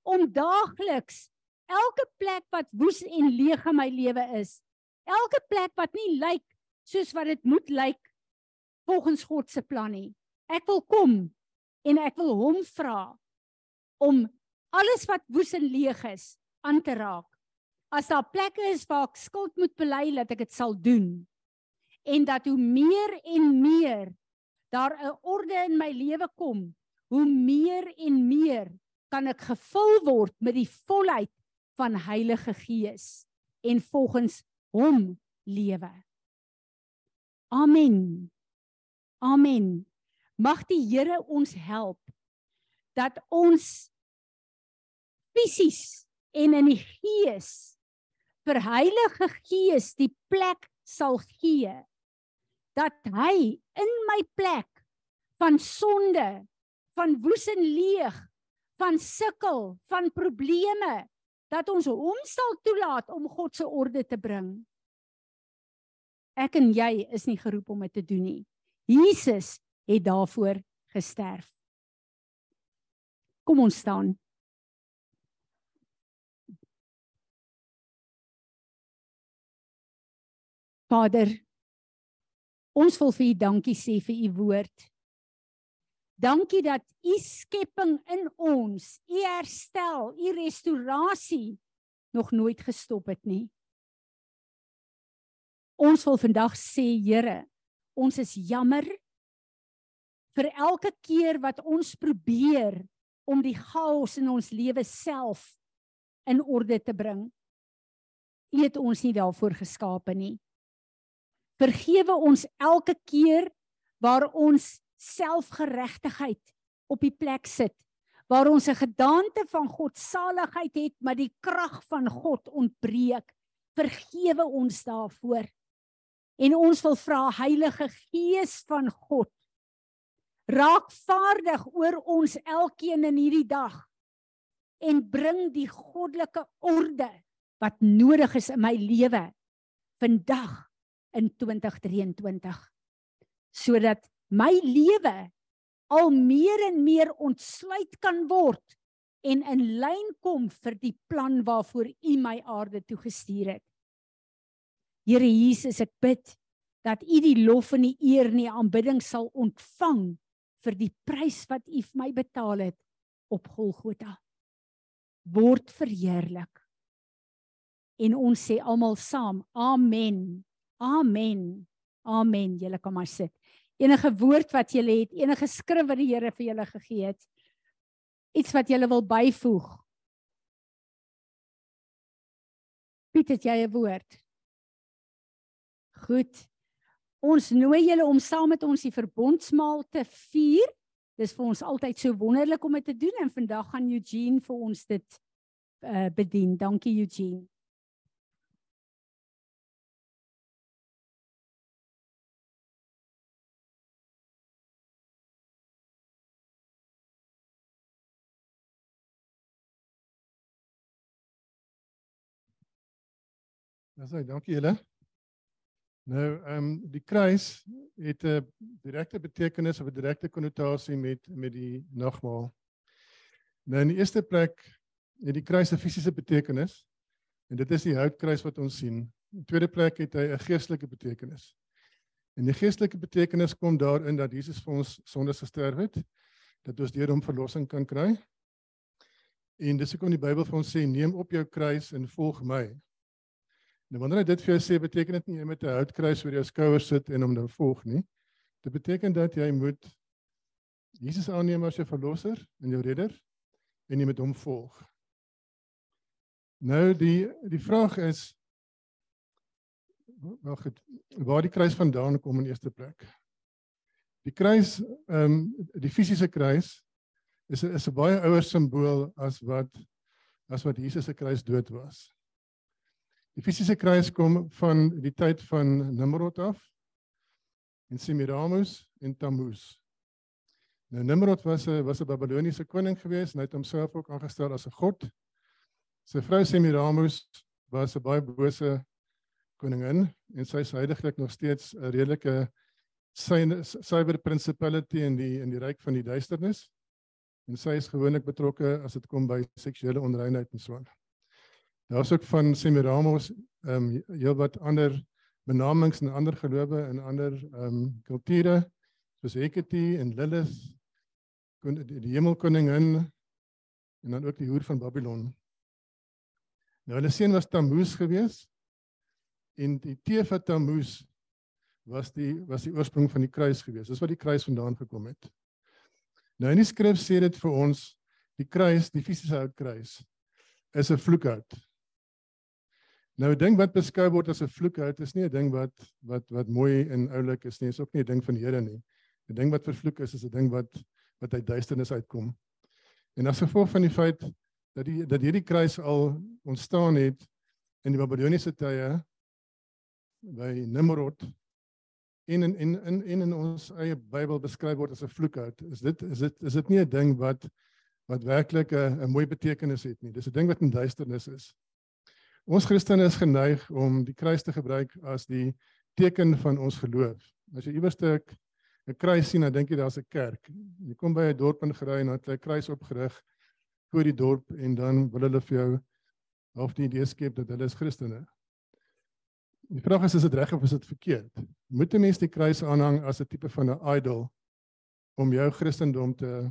om daagliks elke plek wat woes en leeg in my lewe is, elke plek wat nie lyk soos wat dit moet lyk volgens God se plan nie. Ek wil kom en ek wil hom vra om alles wat woes en leeg is aan te raak. As daar plekke is waar ek skuld moet bely, dat ek dit sal doen. En dat hoe meer en meer daar 'n orde in my lewe kom, hoe meer en meer kan ek gevul word met die volheid van Heilige Gees en volgens hom lewe. Amen. Amen. Mag die Here ons help dat ons fisies en in die gees vir Heilige Gees die plek sal gee dat hy in my plek van sonde, van woes en leeg, van sukkel, van probleme dat ons hom sal toelaat om God se orde te bring. Ek en jy is nie geroep om dit te doen nie. Jesus het daarvoor gesterf. Kom ons staan. Vader, ons wil vir U dankie sê vir U woord. Dankie dat U skepping in ons, U herstel, U restaurasie nog nooit gestop het nie. Ons wil vandag sê, Here, ons is jammer vir elke keer wat ons probeer om die chaos in ons lewe self in orde te bring. U het ons nie daarvoor geskape nie. Vergewe ons elke keer waar ons selfgeregtigheid op die plek sit, waar ons 'n gedaante van God saligheid het, maar die krag van God ontbreek. Vergewe ons daarvoor. En ons wil vra Heilige Gees van God raak vaardig oor ons elkeen in hierdie dag en bring die goddelike orde wat nodig is in my lewe vandag in 2023 sodat my lewe al meer en meer ontsluit kan word en in lyn kom vir die plan waarvoor U my aarde toe gestuur het. Here Jesus, ek bid dat U die lof en die eer en die aanbidding sal ontvang vir die prys wat U vir my betaal het op Golgotha. Word verheerlik. En ons sê almal saam: Amen. Amen. Amen. Julle kan maar sit. Enige woord wat jy het, enige skrif wat die Here vir julle gegee het. Iets wat jy wil byvoeg. Piet, het jy 'n woord? Goed. Ons nooi julle om saam met ons die verbondsmaal te vier. Dis vir ons altyd so wonderlik om dit te doen en vandag gaan Eugene vir ons dit uh bedien. Dankie Eugene. Dis hy, dankie julle. Nou, ehm um, die kruis het 'n direkte betekenis of 'n direkte konnotasie met met die nagmaal. Nou in die eerste plek het die kruis 'n fisiese betekenis en dit is die houtkruis wat ons sien. In tweede plek het hy 'n geestelike betekenis. En die geestelike betekenis kom daarin dat Jesus vir ons sondes gesterf het dat ons deur hom verlossing kan kry. En dis hoekom die Bybel vir ons sê neem op jou kruis en volg my. Nou wanneer hy dit vir jou sê, beteken dit nie jy moet 'n houtkruis oor jou skouers sit en hom nou volg nie. Dit beteken dat jy moet Jesus aanneem as jou verlosser en jou redder en jy moet hom volg. Nou die die vraag is wag het waar die kruis vandaan kom in eerste plek. Die kruis ehm um, die fisiese kruis is is 'n baie ouer simbool as wat as wat Jesus se kruis dood was. Die fisiese kruis kom van die tyd van Nimrod af en Semiramis en Tammuz. Nou Nimrod was 'n was 'n Babiloniese koning geweest en hy het homself ook aangestel as 'n god. Sy vrou Semiramis was 'n baie bose koningin en sy is heidaglik nog steeds 'n redelike cyber principality in die in die ryk van die duisternis. En sy is gewoonlik betrokke as dit kom by seksuele onreinheid en so aan. Daar's ook van Semiramis ehm um, heelwat ander benamings in ander gelowe en ander ehm um, kulture soos Hecate en Lilith kon die, die hemelkoningin en dan ook die hoer van Babylon. Nou hulle seun was Tammuz gewees en die teef van Tammuz was die was die oorsprong van die kruis gewees. Dis wat die kruis vandaan gekom het. Nou in die skrif sê dit vir ons die kruis, die fisiese houtkruis is 'n vloekhout. Nou 'n ding wat beskou word as 'n vloekhout is nie 'n ding wat wat wat mooi en oulik is nie. Dit is ook nie 'n ding van die Here nie. 'n Ding wat vervloek is is 'n ding wat wat uit duisternis uitkom. En as gevolg van die feit dat die dat hierdie kruis al ontstaan het in die Babiloniese tye by Nimrod in in in in in, in ons eie Bybel beskryf word as 'n vloekhout. Is dit is dit is dit nie 'n ding wat wat werklik 'n 'n mooi betekenis het nie. Dis 'n ding wat in duisternis is. Ons Christene is geneig om die kruis te gebruik as die teken van ons geloof. As jy iewers 'n kruis sien, dan dink jy daar's 'n kerk. Jy kom by 'n dorp in gery en dan het hulle 'n kruis opgerig voor die dorp en dan wil hulle vir jou half die idee skep dat hulle is Christene. Die vraag is is dit reg of is dit verkeerd? Moet 'n mens die kruis aanhang as 'n tipe van 'n idol om jou Christendom te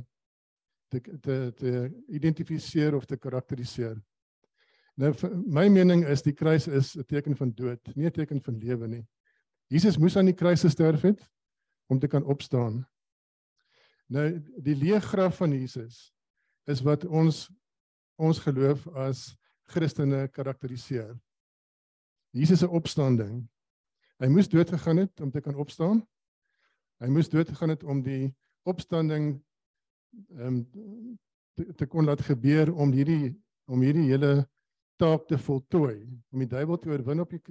te te, te identifiseer of te karakteriseer? Nou my mening is die kruis is 'n teken van dood, nie 'n teken van lewe nie. Jesus moes aan die kruis gesterf het om te kan opstaan. Nou die leë graf van Jesus is wat ons ons geloof as Christene karakteriseer. Jesus se opstanding. Hy moes dood gegaan het om te kan opstaan. Hy moes dood gegaan het om die opstanding ehm um, te, te kon laat gebeur om hierdie om hierdie hele taak te voltooi om die duiwel te oorwin op die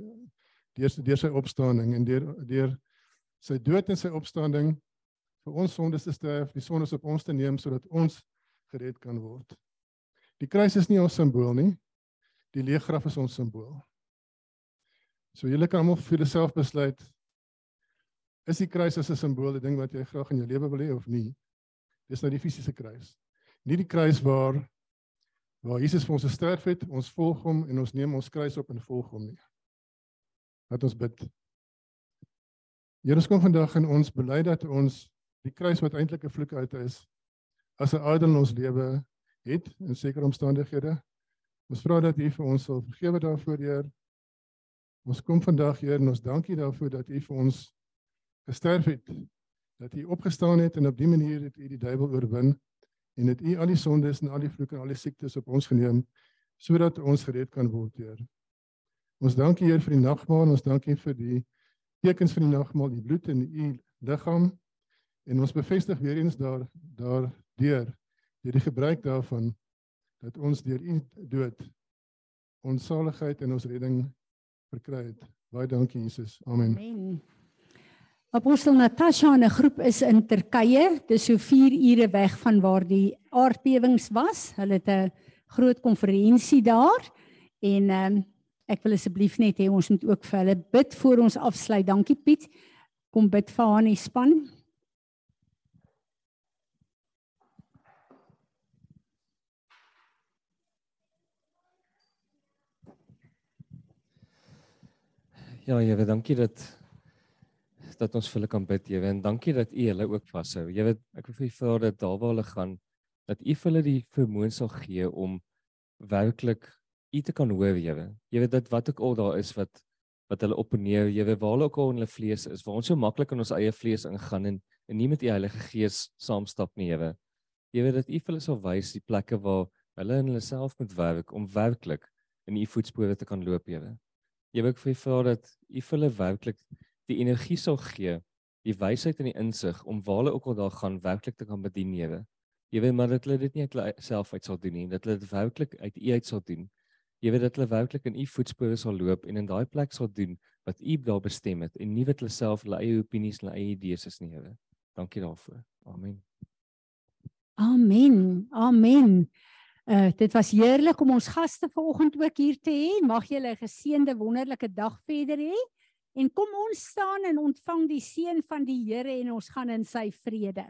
deur deur sy opstanding en deur deur sy dood en sy opstanding vir ons sondes te sterf, die sondes op ons te neem sodat ons gered kan word. Die kruis is nie ons simbool nie. Die leë graf is ons simbool. So julle kan almal vir jouself besluit is die kruis as 'n simbool 'n ding wat jy graag in jou lewe wil hê of nie? Dis nou die fisiese kruis. Nie die kruis waar waar Jesus vir ons gesterf het, ons volg hom en ons neem ons kruis op en volg hom nie. Laat ons bid. Here, ons kom vandag en ons bely dat ons die kruis wat eintlik 'n vloek uit is, as 'n aardel in ons lewe het in sekere omstandighede. Ons vra dat U vir ons sal vergewe daarvoor, Heer. Ons kom vandag, Heer, en ons dankie daarvoor dat U vir ons gesterf het, dat U opgestaan het en op dië manier het U die duiwel oorwin en het U al die sondes en al die vloeke en al die siektes op ons geneem sodat ons gered kan word, Heer. Ons dankie Heer vir die nagmaal, ons dankie vir die tekens van die nagmaal, die bloed in U liggaam en ons bevestig weer eens daar daar deur deur die gebruik daarvan dat ons deur U dood ons saligheid en ons redding verkry het. Baie dankie Jesus. Amen. Amen. Apostel Natasha en 'n groep is in Turkye, dis so 4 ure weg van waar die aardbewings was. Hulle het 'n groot konferensie daar en ehm um, ek wil asseblief net hê ons moet ook vir hulle bid voor ons afsluit. Dankie Piet. Kom bid vir haar in die span. Ja, Here, dankie dat dat ons vir hulle kan bid, Here. En dankie dat U hulle ook vashou. Weet, ek wil vir U vra dat daar waar hulle gaan, dat U vir hulle die vermoë sal gee om werklik U te kan hoor, Here. Weet dat wat ook al daar is wat wat hulle op en neer, jy weet waar hulle ook al in hulle vlees is, waar ons so maklik in ons eie vlees ingaan en en nie met U Heilige Gees saamstap nie, Here. Weet dat U vir hulle sal wys die plekke waar hulle in hulle self moet werk om werklik in U voetspore te kan loop, Here. Jy wil ek vir U vra dat U vir hulle werklik die energie sal gee, die wysheid en die insig om waar hulle ook al daar gaan werklik te kan bedien, Here. Jy weet maar dat hulle dit nie uit self uit sal doen nie, dat hulle dit werklik uit U uit sal doen. Jy weet dat hulle werklik in u voetspore sal loop en in daai plek sal doen wat u daar bestem het en nie wat hulle self hulle eie opinies, hulle eie idees is nie, Here. Dankie daarvoor. Amen. Amen. Amen. Uh dit was heerlik om ons gaste vanoggend ook hier te hê. Mag julle 'n geseënde wonderlike dag verder hê. En kom ons staan en ontvang die seën van die Here en ons gaan in sy vrede.